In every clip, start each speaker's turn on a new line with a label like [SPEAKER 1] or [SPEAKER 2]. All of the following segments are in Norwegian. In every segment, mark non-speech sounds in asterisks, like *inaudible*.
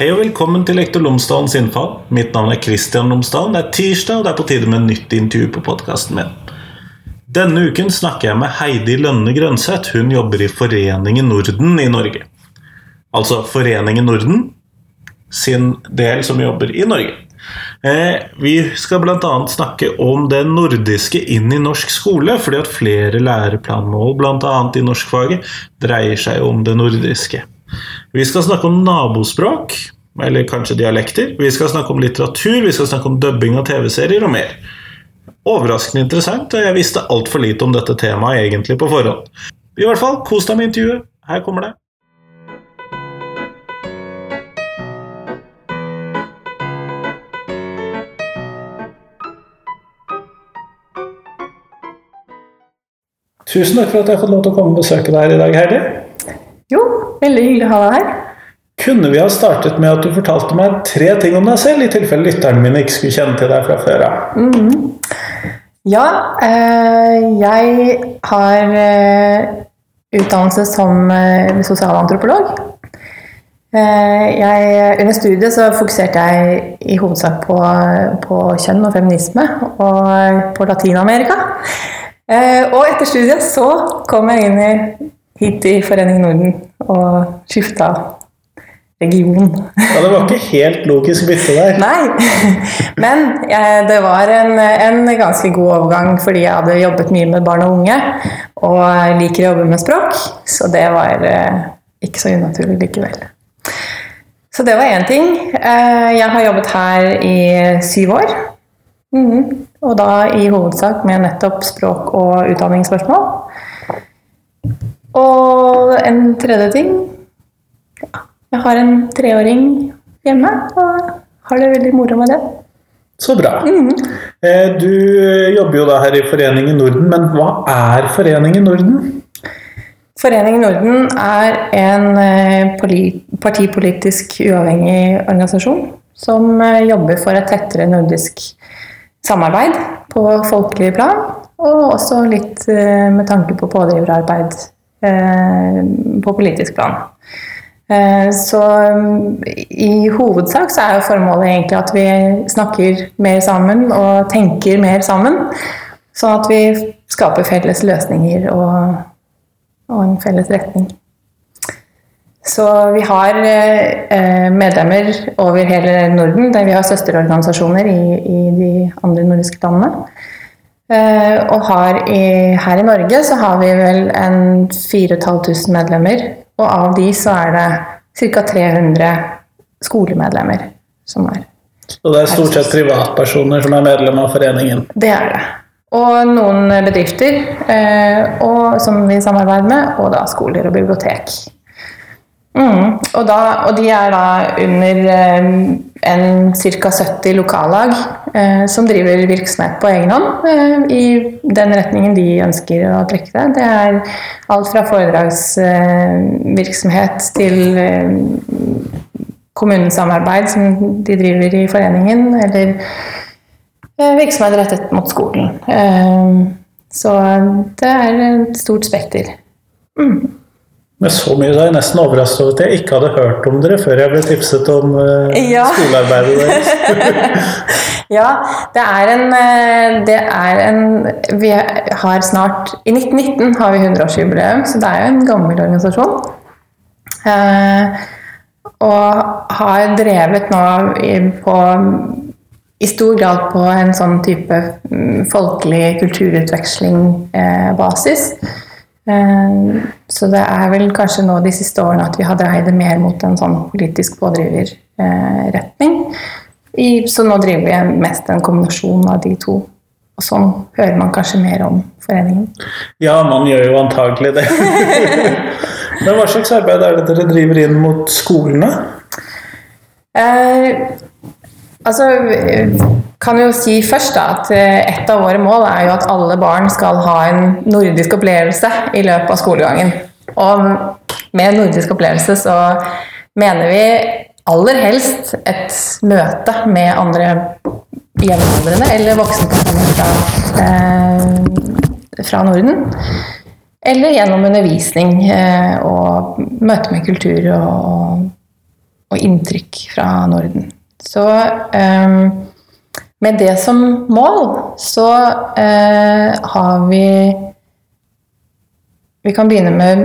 [SPEAKER 1] Hei og velkommen til Lektor Lomsdalens innfall. Mitt navn er Kristian Lomsdalen. Det er tirsdag, og det er på tide med nytt intervju på podkasten min. Denne uken snakker jeg med Heidi Lønne Grønseth. Hun jobber i Foreningen Norden i Norge. Altså Foreningen Norden sin del som jobber i Norge. Eh, vi skal bl.a. snakke om det nordiske inn i norsk skole, fordi at flere læreplanmål bl.a. i norskfaget dreier seg om det nordiske. Vi skal snakke om nabospråk, eller kanskje dialekter. Vi skal snakke om litteratur, vi skal snakke om dubbing av TV-serier og mer. Overraskende interessant, og jeg visste altfor lite om dette temaet egentlig på forhånd. I hvert fall, kos deg med intervjuet. Her kommer det. Tusen takk for at jeg har fått lov til å komme og besøke deg her i dag, Heidi.
[SPEAKER 2] Veldig hyggelig å ha deg her.
[SPEAKER 1] Kunne vi ha startet med at du fortalte meg tre ting om deg selv, i tilfelle lytterne mine ikke skulle kjenne til deg fra før av?
[SPEAKER 2] Mm -hmm. Ja, eh, jeg har eh, utdannelse som eh, sosialantropolog. Eh, jeg, under studiet så fokuserte jeg i hovedsak på, på kjønn og feminisme, og på Latin-Amerika. Eh, og etter studiet så kom jeg inn i hit i Foreningen Norden og skifta region.
[SPEAKER 1] Ja, Det var ikke helt logisk bytte der. *laughs*
[SPEAKER 2] Nei, men jeg, det var en, en, ganske god overgang fordi jeg hadde jobbet mye med barn og unge og liker å jobbe med språk, så det var eh, ikke så unaturlig likevel. Så det var én ting. Eh, jeg har jobbet her i syv år. Mm, og da i hovedsak med nettopp språk- og utdanningsspørsmål. Og en tredje ting ja, Jeg har en treåring hjemme og har det veldig moro med det.
[SPEAKER 1] Så bra. Mm. Du jobber jo da her i Foreningen Norden, men hva er Foreningen Norden?
[SPEAKER 2] Foreningen Norden er en eh, partipolitisk uavhengig organisasjon som eh, jobber for et tettere nordisk samarbeid på folkelig plan, og også litt med tanke på pådriverarbeid Eh, på politisk plan. Eh, så i hovedsak så er jo formålet egentlig at vi snakker mer sammen og tenker mer sammen. Sånn at vi skaper felles løsninger og, og en felles retning. Så vi har eh, medlemmer over hele Norden, der vi har søsterorganisasjoner i, i de andre nordiske landene. Eh, og har i, her i Norge så har vi vel en 4500 medlemmer. Og av de så er det ca. 300 skolemedlemmer som er
[SPEAKER 1] Så det er stort sett privatpersoner som er medlem av foreningen?
[SPEAKER 2] Det er det. Og noen bedrifter eh, og, som vi samarbeider med, og da skoler og bibliotek. Mm. Og, da, og, de er da under eh, en ca. 70 lokallag eh, som driver virksomhet på egen hånd eh, i den retningen de ønsker å trekke det. Det er alt fra foredragsvirksomhet eh, til eh, kommunesamarbeid som de driver i foreningen, eller eh, virksomhet rettet mot skolen. så det er et stort spekter. Mm.
[SPEAKER 1] Med så mye så er jeg nesten overrasket over at jeg ikke hadde hørt om dere før jeg ble tipset om uh, ja. skolearbeidet deres. *laughs*
[SPEAKER 2] ja, det er, en, eh, det er en Vi har snart I 1919 har vi 100-årsjubileum, så det er jo en gammel organisasjon. Uh, og har drevet nå i, på i stor grad på en sånn type mm, folkelig kulturutveksling-basis. Eh, så det er vel kanskje nå de siste årene at vi har dreid det mer mot en sånn politisk pådriverretning. Så nå driver vi mest en kombinasjon av de to. Og sånn hører man kanskje mer om foreningen.
[SPEAKER 1] Ja, man gjør jo antagelig det. *laughs* Men hva slags arbeid er det dere driver inn mot skolene?
[SPEAKER 2] Eh, altså kan jo si først da, at eh, Et av våre mål er jo at alle barn skal ha en nordisk opplevelse i løpet av skolegangen. Og med nordisk opplevelse så mener vi aller helst et møte med andre jevnaldrende eller voksenpersoner fra, eh, fra Norden. Eller gjennom undervisning eh, og møte med kultur og og inntrykk fra Norden. Så um, med det som mål så uh, har vi Vi kan begynne med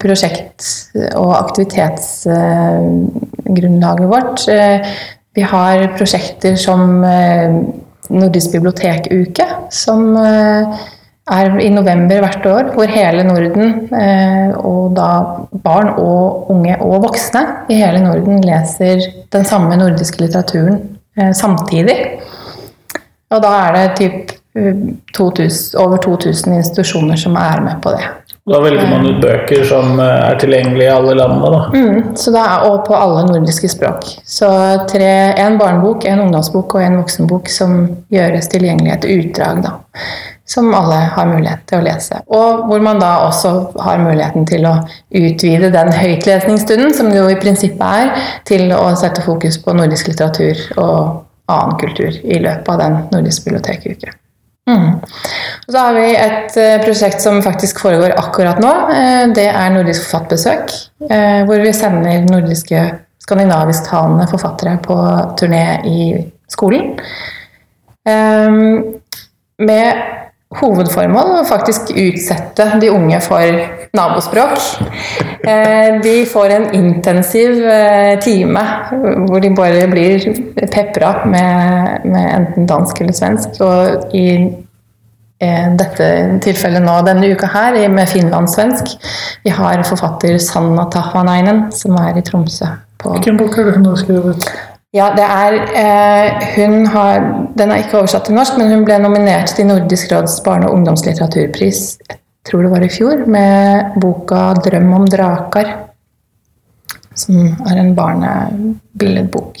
[SPEAKER 2] prosjekt- og aktivitetsgrunnlaget vårt. Uh, vi har prosjekter som uh, Nordisk bibliotekuke, som er i november hvert år, hvor hele Norden, og da barn og unge og voksne i hele Norden, leser den samme nordiske litteraturen samtidig. Og da er det typ 2000, over 2000 institusjoner som er med på det.
[SPEAKER 1] Da velger man ut bøker som er tilgjengelige i alle landene, da.
[SPEAKER 2] Mm, er, og på alle nordiske språk. Så tre, en barnebok, en ungdomsbok og en voksenbok som gjøres tilgjengelig et utdrag, da. Som alle har mulighet til å lese. Og hvor man da også har muligheten til å utvide den høytlesningsstunden, som det jo i prinsippet er, til å sette fokus på nordisk litteratur og annen kultur i løpet av den nordiske bibliotekuke. Mm. Og så har vi et uh, prosjekt som faktisk foregår akkurat nå. Uh, det er Nordisk forfatterbesøk. Uh, hvor vi sender nordiske skandinavisktalende forfattere på turné i skolen. med hovedformål å faktisk utsette de unge for nabospråk. De får en intensiv time hvor de bare blir pepra med, med enten dansk eller svensk. Og i dette tilfellet nå denne uka her med finlandssvensk. Vi har forfatter Sanna Tahvanainen, som er i Tromsø.
[SPEAKER 1] Hvilken bok har du skrevet?
[SPEAKER 2] Ja, det er, eh, hun har, Den er ikke oversatt til norsk, men hun ble nominert til Nordisk råds barne- og ungdomslitteraturpris jeg tror det var i fjor, med boka 'Drøm om drakar', som er en barnebilledbok.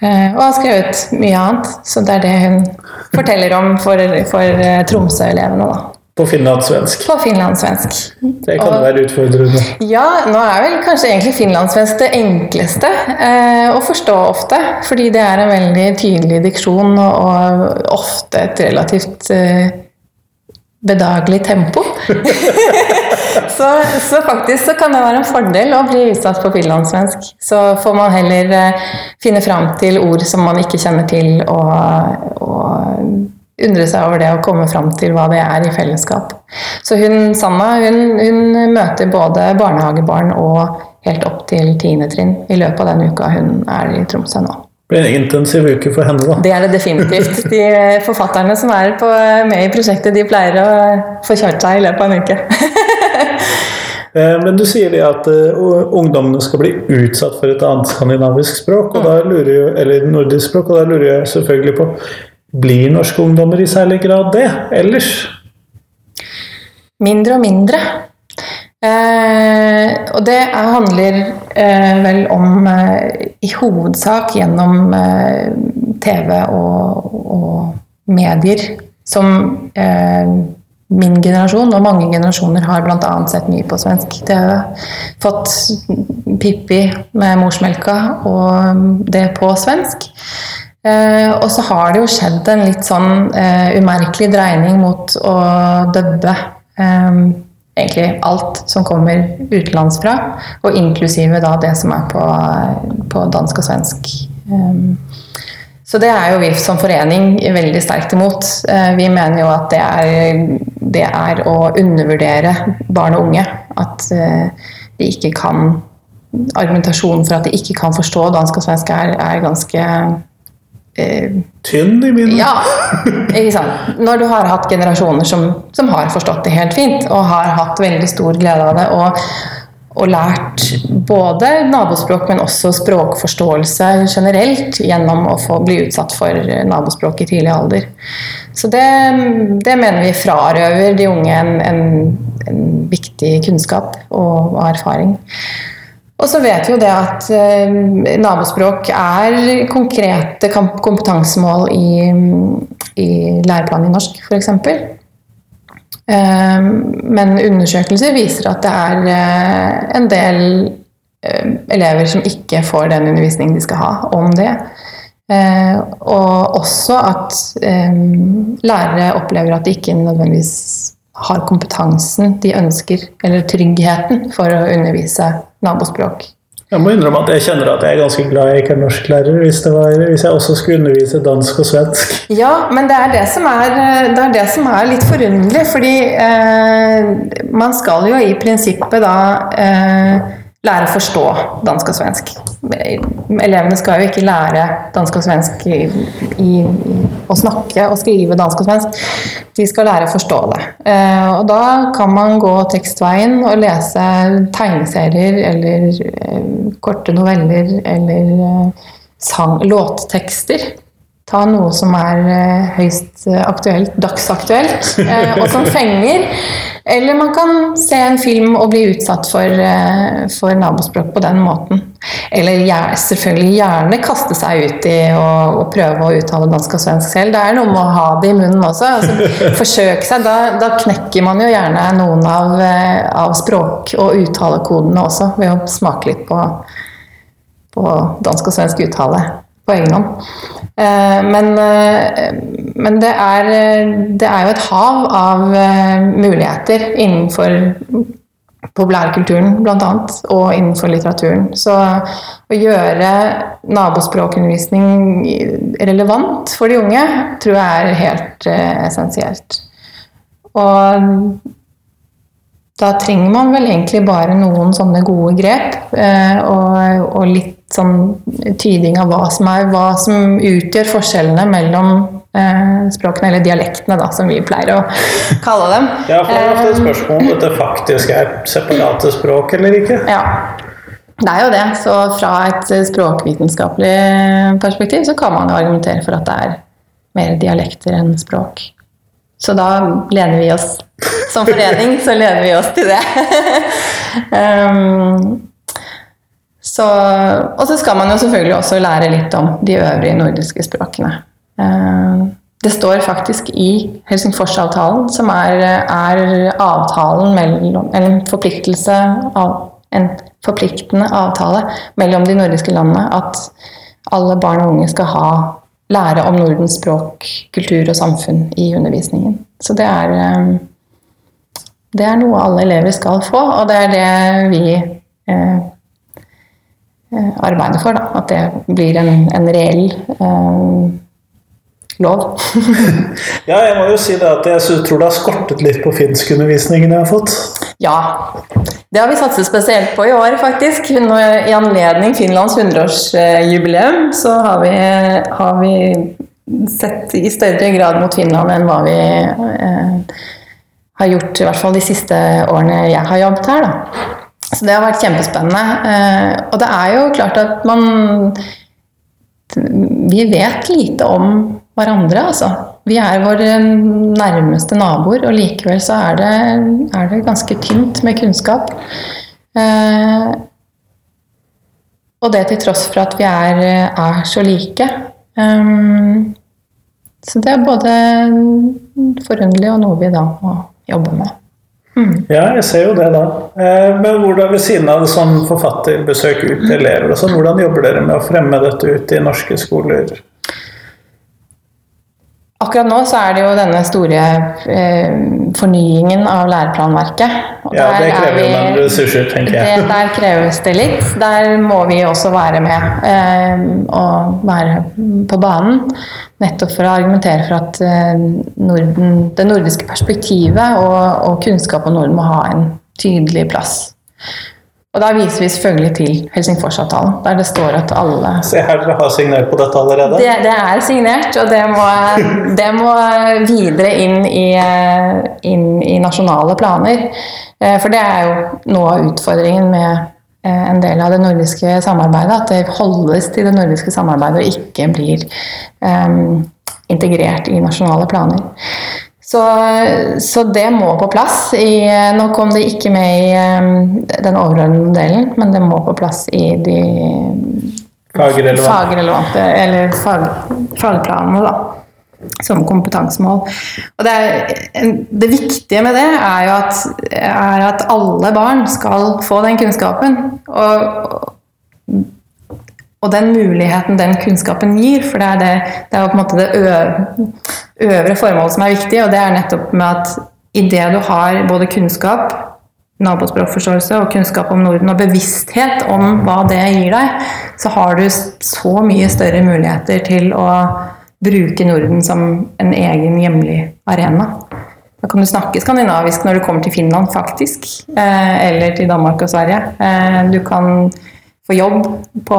[SPEAKER 2] Eh, og har skrevet mye annet, så det er det hun forteller om for, for Tromsø-elevene. da.
[SPEAKER 1] På finlandssvensk.
[SPEAKER 2] På finlandssvensk.
[SPEAKER 1] Det kan
[SPEAKER 2] Og-
[SPEAKER 1] være utfordrende.
[SPEAKER 2] Ja, nå er vel kanskje egentlig finlandssvensk det enkleste eh, å forstå ofte. Fordi det er en veldig tydelig diksjon og, og ofte et relativt eh, bedagelig tempo. *laughs* så, så faktisk så kan det være en fordel å bli utsatt på finlandssvensk. Så får man heller eh, finne fram til ord som man ikke kjenner til, og, og undre seg over det og komme fram til hva det er i fellesskap. Så hun, Sanna hun, hun møter både barnehagebarn og helt opp til tiende trinn i løpet av den uka hun er i Tromsø nå.
[SPEAKER 1] Det blir en intensiv uke for henne, da.
[SPEAKER 2] Det er det definitivt. De forfatterne som er på, med i prosjektet, de pleier å få kjørt seg i løpet av en uke. *laughs*
[SPEAKER 1] Eh, Men du sier det at eh, ungdommene skal bli utsatt for et annet skandinavisk språk, og da lurer jeg, eller nordisk språk, og da lurer jeg selvfølgelig på Blir norske ungdommer i særlig grad det ellers?
[SPEAKER 2] Mindre og mindre. Eh, og det er, handler eh, vel om eh, i hovedsak gjennom eh, TV og, og medier som eh, min generasjon og mange generasjoner har bl.a. sett mye på svensk TV. Fått Pippi med morsmelka og det på svensk. Eh, og så har det jo skjedd en litt sånn eh, umerkelig dreining mot å dubbe eh, egentlig alt som kommer utenlandsfra, og inklusive da det som er på, på dansk og svensk. Um, så det er jo vi som forening veldig sterkt imot. Eh, vi mener jo at det er, det er å undervurdere barn og unge. At eh, de ikke kan Argumentasjonen for at de ikke kan forstå dansk og svensk, er, er ganske eh,
[SPEAKER 1] Tynn i min
[SPEAKER 2] ja, ikke sant. Når du har hatt generasjoner som, som har forstått det helt fint, og har hatt veldig stor glede av det, og, og lært både nabospråk, men også språkforståelse generelt gjennom å få bli utsatt for nabospråk i tidlig alder. Så det, det mener vi frarøver de unge en, en, en viktig kunnskap og, og erfaring. Og så vet vi jo det at eh, nabospråk er konkrete kompetansemål i, i læreplanen i norsk, f.eks. Eh, men undersøkelser viser at det er eh, en del elever som ikke får den undervisningen de skal ha om det. Og også at lærere opplever at de ikke nødvendigvis har kompetansen de ønsker, eller tryggheten for å undervise nabospråk.
[SPEAKER 1] Jeg må innrømme at jeg kjenner at jeg er ganske glad jeg ikke er norsklærer, hvis, det var, hvis jeg også skulle undervise dansk og svensk.
[SPEAKER 2] Ja, men det er det som er, det er, det som er litt forunderlig, fordi eh, man skal jo i prinsippet da eh, lære å forstå dansk og svensk. Elevene skal jo ikke lære dansk og svensk i, i, å snakke og skrive dansk og svensk. De skal lære å forstå det. Eh, og da kan man gå tekstveien og lese tegneserier eller eh, korte noveller eller eh, sang, låttekster. Ta noe som er eh, høyst eh, aktuelt, dagsaktuelt, eh, og som *laughs* fenger. Eller man kan se en film og bli utsatt for, for nabospråk på den måten. Eller selvfølgelig gjerne kaste seg ut i og, og, prøve å uttale dansk og svensk selv. Det er noe med å ha det i munnen også. Altså, *laughs* forsøke seg. Da, da, knekker man jo gjerne noen av, av språk- og uttalekodene også, ved å smake litt på, på dansk og svensk uttale på egen hånd. Eh, men, eh, men det, er, det, er, jo et hav av eh, muligheter innenfor populærkulturen bl.a. og innenfor litteraturen. Så å gjøre nabospråkundervisning relevant for de unge tror jeg er helt essensielt. Og da trenger man vel egentlig bare noen sånne gode grep og, og litt sånn tyding av hva som, er, hva som utgjør forskjellene mellom eh, språkene, eller dialektene, da, som vi pleier å *laughs* kalle dem.
[SPEAKER 1] Ja, for det er ofte et spørsmål om dette faktisk er separate språk eller ikke.
[SPEAKER 2] Ja, det er jo det. Så fra et språkvitenskapelig perspektiv så kan man jo argumentere for at det er mer dialekter enn språk. Så da lener vi oss Som forening så lener vi oss til det. *laughs* um, Så, og så skal man jo selvfølgelig også lære litt om de øvrige nordiske språkene. Eh, det står faktisk i Helsingforsavtalen, som er, er avtalen mellom Eller en forpliktelse av en forpliktende avtale mellom de nordiske landene, at alle barn og unge skal ha lære om Nordens språk, kultur og samfunn i undervisningen. Så det er, eh, det er noe alle elever skal få, og det er det vi eh, arbeide for. Da. At det blir en, en reell eh, lov. *laughs*
[SPEAKER 1] ja, jeg må jo si det at jeg tror det har skortet litt på finskundervisningen jeg har fått.
[SPEAKER 2] Ja, det har vi satset spesielt på i år, faktisk. I anledning Finlands 100-årsjubileum så har vi, har vi, sett i større grad mot Finland enn hva vi eh, har gjort i hvert fall de siste årene jeg har jobbet her. da. Så det har vært kjempespennende. Eh, og det er jo klart at man Vi vet lite om hverandre, altså. Vi er våre nærmeste naboer, og likevel så er det, er det ganske tynt med kunnskap. Eh, og det til tross for at vi er, er så like. Um, så det er både forunderlig og noe vi da må jobbe med.
[SPEAKER 1] Mm. Ja, jeg ser jo det da. Eh, men hvordan ved siden av sånn forfatterbesøk ut til elever og sånn, hvordan jobber dere med å fremme dette ut i norske skoler?
[SPEAKER 2] Akkurat nå så er det jo denne store eh, fornyingen av læreplanverket.
[SPEAKER 1] ja, det krever jo noen ressurser, tenker jeg.
[SPEAKER 2] Det, der kreves det litt. Der må vi også være med eh, og være på banen. Nettopp for å argumentere for at eh, Norden, det nordiske perspektivet og, og kunnskap om Norden må ha en tydelig plass. Og da viser vi selvfølgelig til Helsingforsavtalen, der det står at alle
[SPEAKER 1] Se her, dere har signert på dette allerede?
[SPEAKER 2] Det, det er signert, og det må, det må videre inn i, inn i, nasjonale planer. Eh, for det er jo noe av utfordringen med eh, en del av det nordiske samarbeidet, at det holdes til det nordiske samarbeidet og ikke blir um, integrert i nasjonale planer. Så, så, det må på plass. I, nå kom det ikke med i den overordnede delen, men det må på plass i de
[SPEAKER 1] fagrelevante,
[SPEAKER 2] fagrelevante eller fag, fagplanene, da. Som kompetansemål. Og det, er, det, viktige med det er jo at, er at alle barn skal få den kunnskapen. Og, og den muligheten den kunnskapen gir, for det er, det, det er på en måte det øvre formålet som er viktig, og det er nettopp med at idet du har både kunnskap, nabospråkforståelse og kunnskap om Norden og bevissthet om hva det gir deg, så har du så mye større muligheter til å bruke Norden som en egen hjemlig arena. Da kan du snakke skandinavisk når du kommer til Finland, faktisk. Eh, eller til Danmark og Sverige. Eh, du kan få jobb på,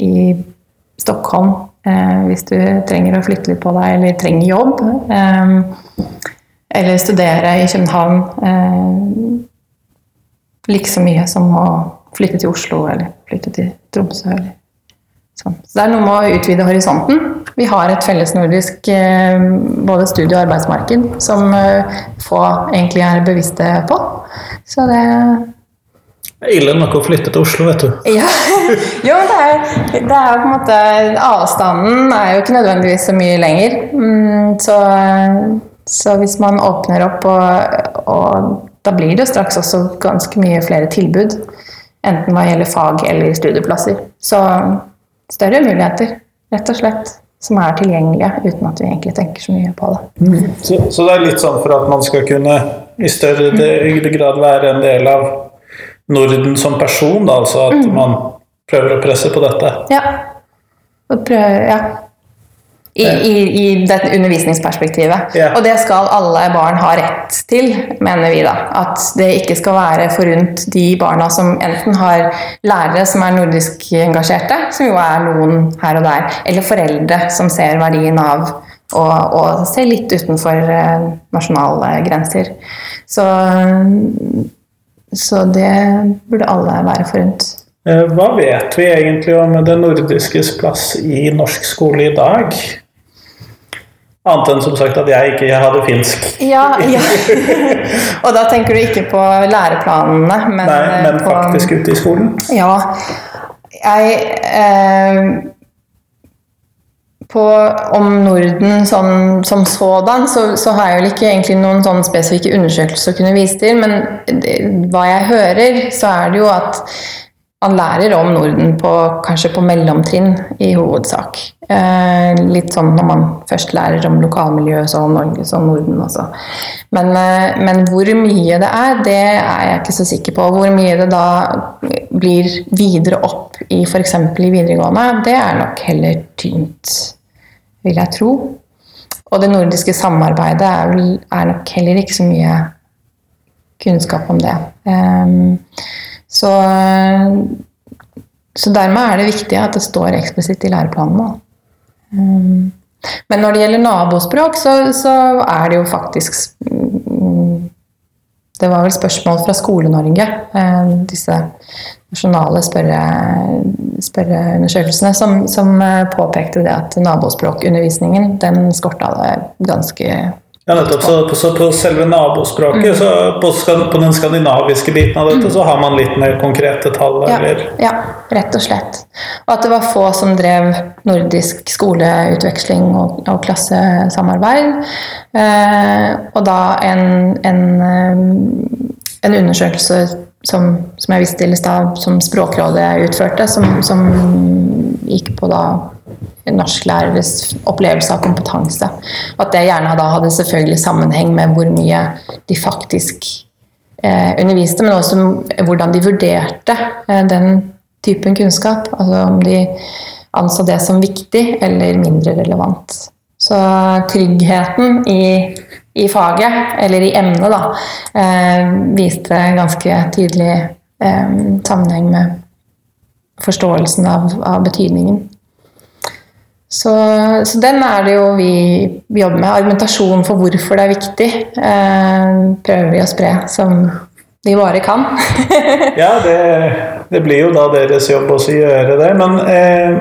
[SPEAKER 2] i Stockholm eh, hvis du trenger å flytte litt på deg, eller trenger jobb. eller studere i København. like så mye som å flytte til Oslo eller flytte til Tromsø. Eller Sånn. Så det er noe med å utvide horisonten. Vi har et fellesnordisk eh, både studie- og arbeidsmarked som eh, få egentlig er bevisste på. Så det
[SPEAKER 1] det er ille nok å flytte til Oslo, vet du. *laughs*
[SPEAKER 2] Ja, jo, det er, det er på en måte Avstanden er jo ikke nødvendigvis så mye lenger. Mm, så, så hvis man åpner opp, og, og, da blir det straks også ganske mye flere tilbud. Enten hva gjelder fag eller studieplasser. Så større muligheter, rett og slett. Som er tilgjengelige uten at vi egentlig tenker så mye på det.
[SPEAKER 1] Mm. Så, så, det er litt sånn for at man skal kunne i større grad være en del av Norden som person, da, altså at mm. man prøver å presse på dette?
[SPEAKER 2] Ja. Prøver, ja. I, i, i det undervisningsperspektivet. Yeah. Og det skal alle barn ha rett til, mener vi da. At det ikke skal være forunt de barna som enten har lærere som er nordisk engasjerte, som jo er noen her og der, eller foreldre som ser verdien av å, å se litt utenfor eh, nasjonale grenser. Så, så det burde alle være forunt.
[SPEAKER 1] Eh, hva vet vi egentlig om det nordiskes plass i norsk skole i dag? Annet enn som sagt at jeg ikke hadde finsk.
[SPEAKER 2] Ja, *laughs* ja. *laughs* Og da tenker du ikke på læreplanene, men
[SPEAKER 1] Nei, men
[SPEAKER 2] på,
[SPEAKER 1] faktisk ute i skolen?
[SPEAKER 2] Ja. Jeg eh, på, om Norden som, som sådan, så, så, har jeg vel ikke egentlig noen sånn spesifikke undersøkelser å kunne vise til, men det, hva jeg hører, så er det jo at man lærer om Norden på, kanskje på mellomtrinn i hovedsak. Eh, litt sånn når man først lærer om lokalmiljøet som Norge som Norden også. Men, eh, men, hvor mye det er, det er jeg ikke så sikker på. Hvor mye det da blir videre opp i f.eks. i videregående, det er nok heller tynt, vil jeg tro. Og det nordiske samarbeidet er, vel, er nok heller ikke så mye kunnskap om det. Um, så, så, dermed er det viktig at det står eksplisitt i læreplanene. Um, men når det gjelder nabospråk, så, så er det jo faktisk Det var vel spørsmål fra Skole-Norge, uh, disse nasjonale spørre, spørreundersøkelsene, som, som, uh, påpekte det at nabospråkundervisningen den skorta ganske
[SPEAKER 1] ja, nettopp. Så, så, på selve nabospråket, mm. så på, på, den skandinaviske biten av dette, mm. så har man litt mer konkrete tall?
[SPEAKER 2] Ja, ja, rett og slett. Og at det var få som drev nordisk skoleutveksling og, og klassesamarbeid. Eh, og da en, en, eh, en undersøkelse som, som, jeg viste til i stad, som Språkrådet utførte, som, som gikk på da norsklæreres opplevelse av kompetanse. At det gjerne da hadde selvfølgelig sammenheng med hvor mye de faktisk eh, underviste, men også hvordan de vurderte eh, den typen kunnskap. Altså om de anså det som viktig eller mindre relevant. Så tryggheten i, i faget, eller i emnet, da, eh, viste ganske tydelig eh, sammenheng med forståelsen av, av betydningen. Så, så, den er det jo vi, jobber med. Argumentasjon for hvorfor det er viktig eh, prøver vi å spre som vi bare kan. *laughs*
[SPEAKER 1] ja, det, det, blir jo da deres jobb også å gjøre det. Men eh,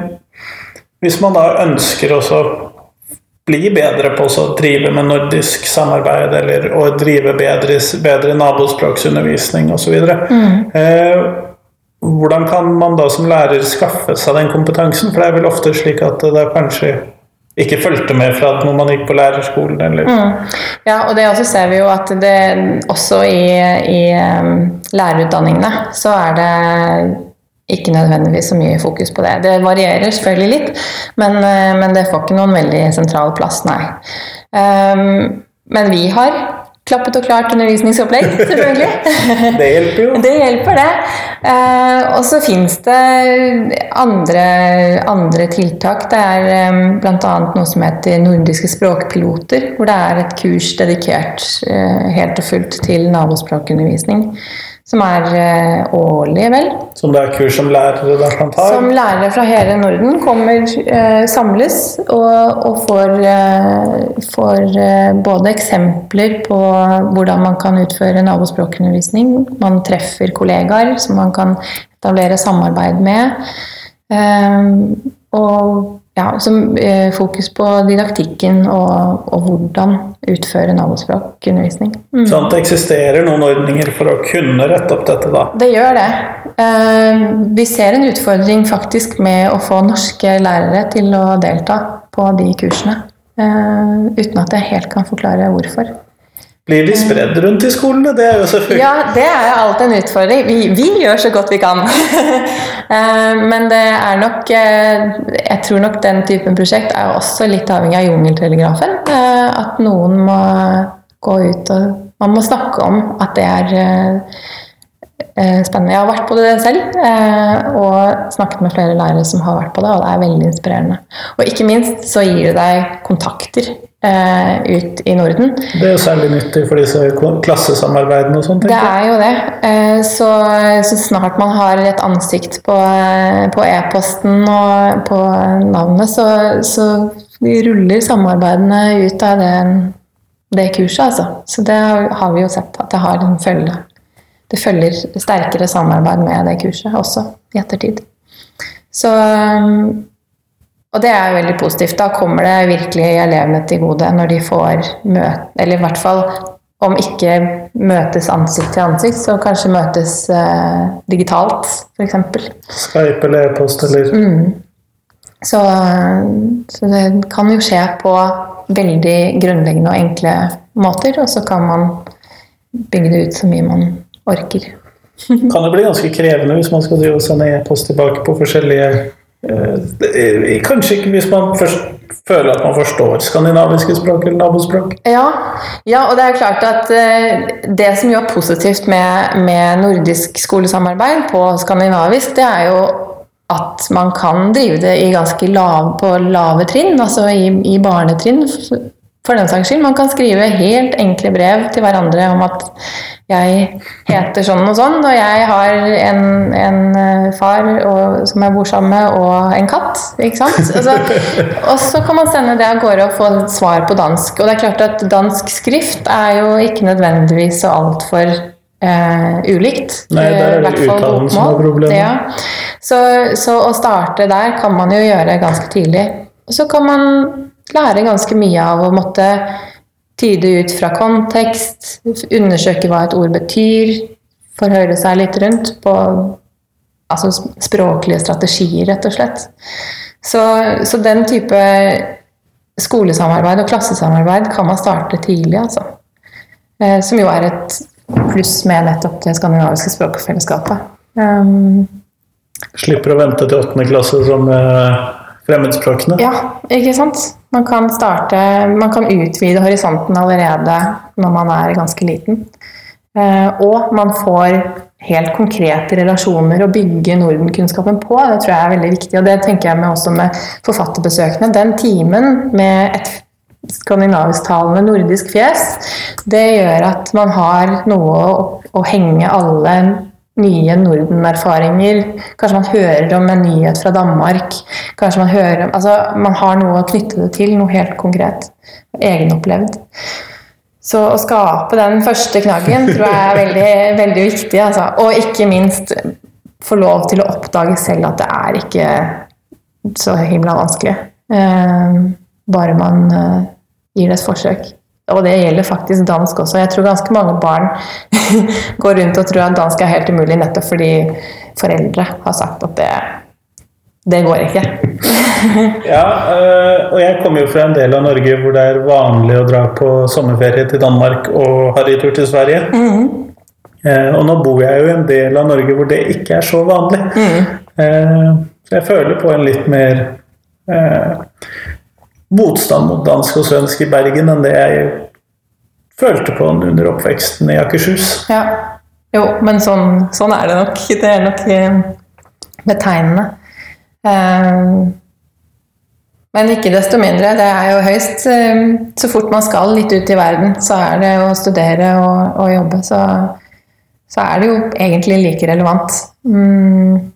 [SPEAKER 1] hvis man da ønsker også bli bedre på å drive med nordisk samarbeid eller å drive bedre, bedre nabospråksundervisning osv. Mm. Eh, hvordan kan man da som lærer skaffe seg den kompetansen? For det er vel ofte slik at det kanskje ikke fulgte med fra når man gikk på lærerskolen, eller mm.
[SPEAKER 2] Ja, og det også ser vi jo at det også i, i um, lærerutdanningene så er det ikke nødvendigvis så mye fokus på det. Det varierer selvfølgelig litt, men, uh, men det får ikke noen veldig sentral plass, nei. Um, men vi har klappet og klart undervisningsopplegg, *laughs* selvfølgelig.
[SPEAKER 1] Det hjelper jo.
[SPEAKER 2] Det hjelper, det. Eh, og så fins det andre, andre tiltak. Det er eh, bl.a. noe som heter nordiske språkpiloter, hvor det er et kurs dedikert eh, helt og fullt til nabospråkundervisning. Som er eh, årlig, vel.
[SPEAKER 1] Som det er kurs som lærere der kan ta?
[SPEAKER 2] Som lærere fra hele Norden kommer, eh, samles og, og får, eh, får både eksempler på hvordan man kan utføre nabospråkundervisning. Man treffer kollegaer som man kan etablere samarbeid med. Og ja, som eh, fokus på didaktikken og, og hvordan utføre nabospråkundervisning. Mm.
[SPEAKER 1] Sånn at det eksisterer noen ordninger for å kunne rette opp dette, da?
[SPEAKER 2] Det gjør det. Eh, vi ser en utfordring faktisk med å få norske lærere til å delta på de kursene. Eh, uten at jeg helt kan forklare hvorfor.
[SPEAKER 1] Blir de spredd rundt i skolene? Det er jo selvfølgelig
[SPEAKER 2] Ja, det er jo alltid en utfordring. Vi, vi gjør så godt vi kan. *laughs* Eh, Men det er nok eh, Jeg tror nok den typen prosjekt er også litt avhengig av jungeltelegrafen. Eh, At noen må gå ut og Man må snakke om at det er spennende. Jeg har vært på det selv, eh, og snakket med flere lærere som har vært på det, og det er veldig inspirerende. Og ikke minst så gir det deg kontakter eh, ut i Norden.
[SPEAKER 1] Det er jo særlig nyttig for disse klassesamarbeidene og sånt.
[SPEAKER 2] Det er jo det. Eh, Så, så snart man har et ansikt på, på e-posten og på navnet, så, så ruller samarbeidene ut av det, det kurset, altså. Så det har vi jo sett at det har en følge. Det følger sterkere samarbeid med det kurset også i ettertid. Så Og det er veldig positivt. Da kommer det virkelig elevene til gode når de får møte Eller i hvert fall om ikke møtes ansikt til ansikt, så kanskje møtes eh, digitalt, f.eks.
[SPEAKER 1] Skype eller e-post eller
[SPEAKER 2] Så, så det kan jo skje på veldig grunnleggende og enkle måter, og så kan man bygge det ut så mye man orker. *laughs*
[SPEAKER 1] Kan det bli ganske krevende hvis man skal drive og sende e-post tilbake på forskjellige eh, Kanskje ikke hvis man først føler at man forstår skandinaviske språk eller nabospråk.
[SPEAKER 2] Ja, ja, og det er klart at eh, det som jo er positivt med, med nordisk skolesamarbeid på skandinavisk, det er jo at man kan drive det i ganske lav, på lave trinn, altså i, i barnetrinn for den saks skyld. Man kan skrive helt enkle brev til hverandre om at jeg heter sånn og sånn, og jeg har en, en eh, far og, som jeg bor sammen med, og en katt. Ikke sant? Altså, *laughs* og så kan man sende det av gårde og få svar på dansk. Og det er klart at dansk skrift er jo ikke nødvendigvis så altfor eh, ulikt.
[SPEAKER 1] Nei, der er
[SPEAKER 2] det i
[SPEAKER 1] vel uttalen som er problemet.
[SPEAKER 2] Ja. Så, så å starte der kan man jo gjøre ganske tidlig. Og så kan man lære ganske mye av å måtte tyde ut fra kontekst, undersøke hva et ord betyr, forhøre seg litt rundt på altså språklige strategier, rett og slett. Så, så den type skolesamarbeid og klassesamarbeid kan man starte tidlig, altså. Eh, Som jo er et pluss med nettopp det skandinaviske språkfellesskapet. Um,
[SPEAKER 1] Slipper å vente til åttende klasse som eh, fremmedspråkene.
[SPEAKER 2] Ja, ikke sant? Man kan starte Man kan utvide horisonten allerede når man er ganske liten. Eh, og man får helt konkrete relasjoner å bygge Norden-kunnskapen på. Det tror jeg er veldig viktig, og det tenker jeg med også med forfatterbesøkene. Den timen med et skandinavisktalende nordisk fjes, det gjør at man har noe å, å henge alle nye Norden-erfaringer. Kanskje man hører om en nyhet fra Danmark. Kanskje man hører om, altså Man har noe å knytte det til, noe helt konkret. Egenopplevd. Så å skape den første knaggen tror jeg er veldig, veldig viktig. Altså. Og ikke minst få lov til å oppdage selv at det er ikke så himla vanskelig. Eh, bare man eh, gir det et forsøk. Og det gjelder faktisk dansk også. Jeg tror ganske mange barn *laughs* går rundt og tror at dansk er helt umulig nettopp fordi foreldre har sagt at det, det går ikke. *laughs*
[SPEAKER 1] Ja, øh, og jeg kommer jo fra en del av Norge hvor det er vanlig å dra på sommerferie til Danmark og harrytur til Sverige. Eh, og nå bor jeg jo i en del av Norge hvor det ikke er så vanlig. Mm. jeg føler på en litt mer eh, motstand mot dansk og svensk i Bergen enn det jeg følte på under oppveksten i Akershus.
[SPEAKER 2] Ja. Jo, men sånn, sånn er det nok. Det er nok eh, betegnende. Eh, men ikke desto mindre, det er jo høyst eh, Så fort man skal litt ut i verden, så er det å studere og, og jobbe, så, så er det jo egentlig like relevant. Mm.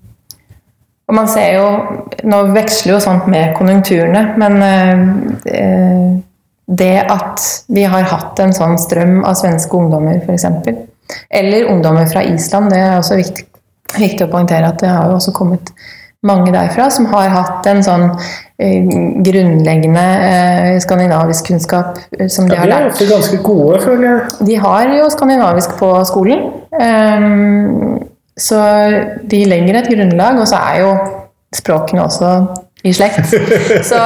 [SPEAKER 2] Og man ser jo Nå veksler jo sånt med konjunkturene, men eh, det at vi har hatt en sånn strøm av svenske ungdommer, f.eks., eller ungdommer fra Island, det er også viktig, viktig å poengtere at det har jo også kommet mange derfra som har hatt en sånn eh, grunnleggende eh, skandinavisk kunnskap eh, som de
[SPEAKER 1] Ja,
[SPEAKER 2] har
[SPEAKER 1] de er
[SPEAKER 2] lært.
[SPEAKER 1] ofte ganske gode, føler jeg.
[SPEAKER 2] De har jo skandinavisk på skolen. ehm, så de legger et grunnlag, og så er jo språkene også i slekt. *laughs* Så,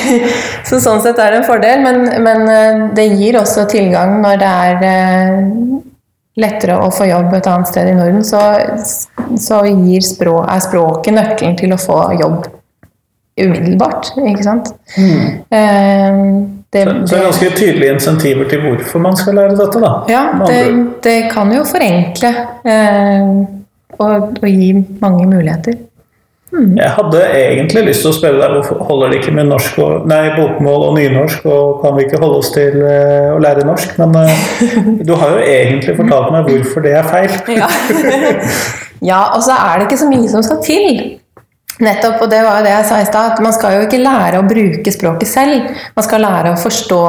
[SPEAKER 2] *laughs* så sånn sett er det en fordel, men, men eh, det gir også tilgang når det er eh, lettere å få jobb et annet sted i Norden, så, så gir språ, er språket nøkkelen til å få jobb umiddelbart, ikke sant? Eh, det,
[SPEAKER 1] Så det er ganske tydelige insentiver til hvorfor man skal lære dette, da.
[SPEAKER 2] ja, det, det kan jo forenkle eh, og, og gi mange muligheter.
[SPEAKER 1] Jeg hadde egentlig lyst til å spørre deg hvorfor holder det ikke med norsk og, nei, bokmål og nynorsk, og kan vi ikke holde oss til eh, å lære norsk? Men eh, du har jo egentlig fortalt meg hvorfor det er feil. *laughs*
[SPEAKER 2] Ja. ja, og så er det ikke så mye som skal til. Nettopp, og det var jo det jeg sa i stad, at man skal jo ikke lære å bruke språket selv. Man skal lære å forstå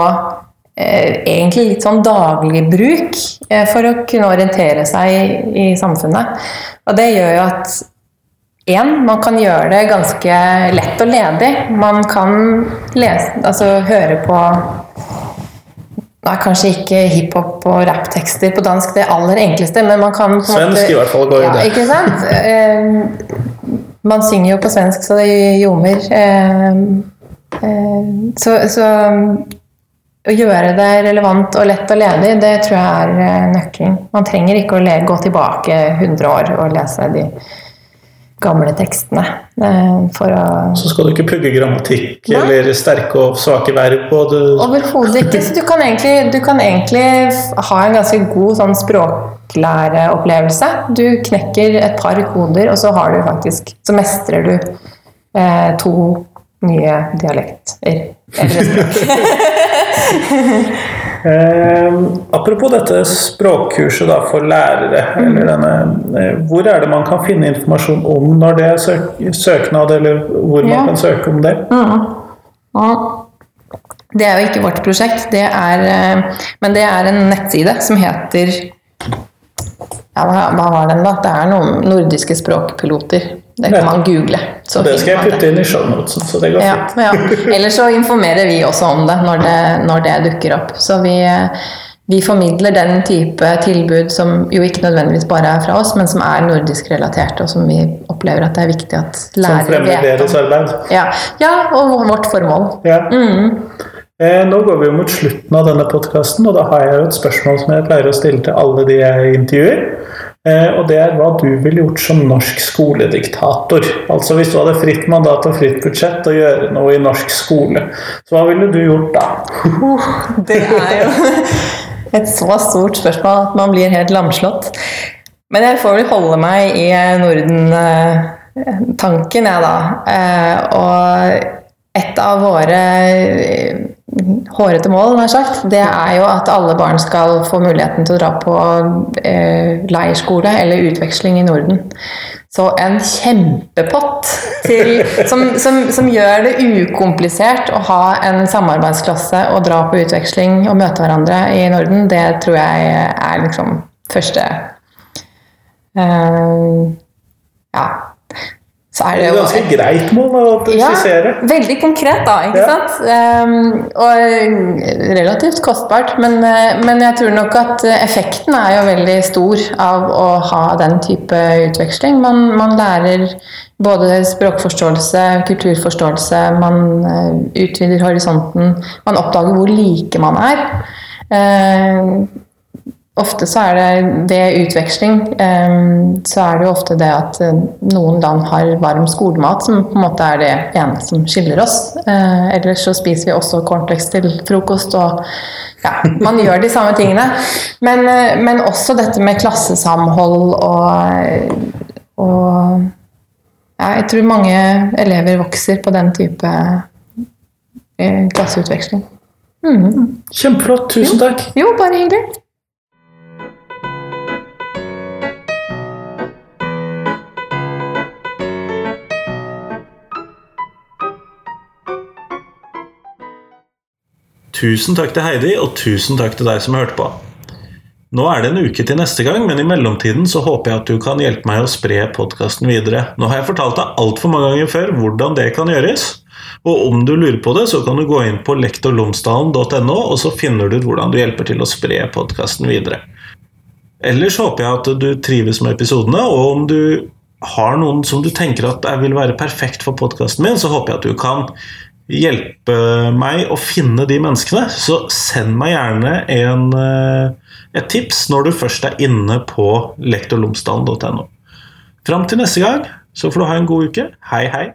[SPEAKER 2] egentlig litt sånn daglig bruk eh, for å kunne orientere seg i, samfunnet. Og det gjør jo at en, man kan gjøre det ganske lett og ledig. Man kan lese, altså høre på Nei, kanskje ikke hiphop og rapptekster på dansk, det aller enkleste, men man kan på Svensk
[SPEAKER 1] Svensk i hvert fall går jo
[SPEAKER 2] ja,
[SPEAKER 1] det.
[SPEAKER 2] Ikke sant? Eh, man synger jo på svensk, så det ljomer. Eh, eh, så, så å gjøre det relevant og lett og ledig, det tror jeg er eh, nøkkelen. Man trenger ikke å gå tilbake 100 år og lese de gamle tekstene eh, for å
[SPEAKER 1] Så skal du ikke pugge grammatikk
[SPEAKER 2] Nei.
[SPEAKER 1] eller sterke og svake verb. Du,
[SPEAKER 2] Overhodet ikke. Så du kan, egentlig, du kan egentlig ha en ganske god sånn språklæreopplevelse. Du knekker et par koder, og så har du faktisk Så mestrer du eh, to nye dialekter.
[SPEAKER 1] Eh, apropos dette språkkurset da, for lærere, eller denne, eh, hvor er det man kan finne informasjon om når det er søk søknad, eller hvor man kan søke om det?
[SPEAKER 2] Ja. Det er jo ikke vårt prosjekt, det er, eh, men det er en nettside som heter ja, hva, hva var den, da? Det er noen nordiske språkpiloter. Det kan man google. så
[SPEAKER 1] Det skal jeg putte inn i shownotesen, så det går
[SPEAKER 2] Ja,
[SPEAKER 1] fint.
[SPEAKER 2] ja. Eller så informerer vi også om det når det, når det dukker opp. Så vi, vi formidler den type tilbud som jo ikke nødvendigvis bare er fra oss, men som er nordisk relatert, og som vi opplever at det er viktig at
[SPEAKER 1] Som fremmer deres arbeid.
[SPEAKER 2] Ja, ja, og vårt formål.
[SPEAKER 1] Ja.
[SPEAKER 2] Mm.
[SPEAKER 1] Eh, Nå går vi jo mot slutten av denne podkasten, og da har jeg jo et spørsmål som jeg pleier å stille til alle de jeg intervjuer. Eh, Og det er hva du ville gjort som norsk skolediktator. Altså hvis du hadde fritt mandat og fritt budsjett å gjøre noe i norsk skole. Så hva ville du gjort da?
[SPEAKER 2] Det er jo *laughs* et så stort spørsmål at man blir helt lamslått. Men jeg får vel holde meg i Norden-tanken, jeg, da. Eh, Og et av våre hårete mål, nær sagt, det er jo at alle barn skal få muligheten til å dra på eh, leirskole eller utveksling i Norden. Så en kjempepott til, som, som, som gjør det ukomplisert å ha en samarbeidsklasse og dra på utveksling og møte hverandre i Norden, det tror jeg er liksom første eh, Ja. Så er
[SPEAKER 1] Det
[SPEAKER 2] det
[SPEAKER 1] er
[SPEAKER 2] jo
[SPEAKER 1] ganske greit mål å skissere.
[SPEAKER 2] veldig konkret, da. ikke
[SPEAKER 1] Ja.
[SPEAKER 2] sant? Um, og relativt kostbart. Men, eh, men jeg tror nok at effekten er jo veldig stor av å ha den type utveksling. Man, man lærer både språkforståelse, kulturforståelse, man eh, utvider horisonten. Man oppdager hvor like man er. Eh, ofte så er det ved utveksling eh, så er det jo ofte det at eh, noen land har varm skolemat som på en måte er det ene som skiller oss. Eh, ellers så spiser vi også cornflakes til frokost og ja, man gjør de samme tingene. Men, men også dette med klassesamhold og, og ja, jeg tror mange elever vokser på den type klasseutveksling. klasseutveksling.
[SPEAKER 3] Kjempeflott. Tusen takk.
[SPEAKER 2] Jo, bare hyggelig.
[SPEAKER 1] Tusen takk til Heidi, og tusen takk til deg som hørte på. Nå er det en uke til neste gang, men i mellomtiden så håper jeg at du kan hjelpe meg å spre podkasten videre. Nå har jeg fortalt deg altfor mange ganger før hvordan det kan gjøres. Og om du lurer på det, så kan du gå inn på lektorlomsdalen.no, og så finner du ut hvordan du hjelper til å spre podkasten videre. Ellers håper jeg at du trives med episodene, og om du har noen som du tenker at vil være perfekt for podkasten min, så håper jeg at du kan hjelpe meg å finne de menneskene. Så send meg gjerne en, eh, et tips når du først er inne på lektorlomsdalen.no. Fram til neste gang så får du ha en god uke. Hei, hei.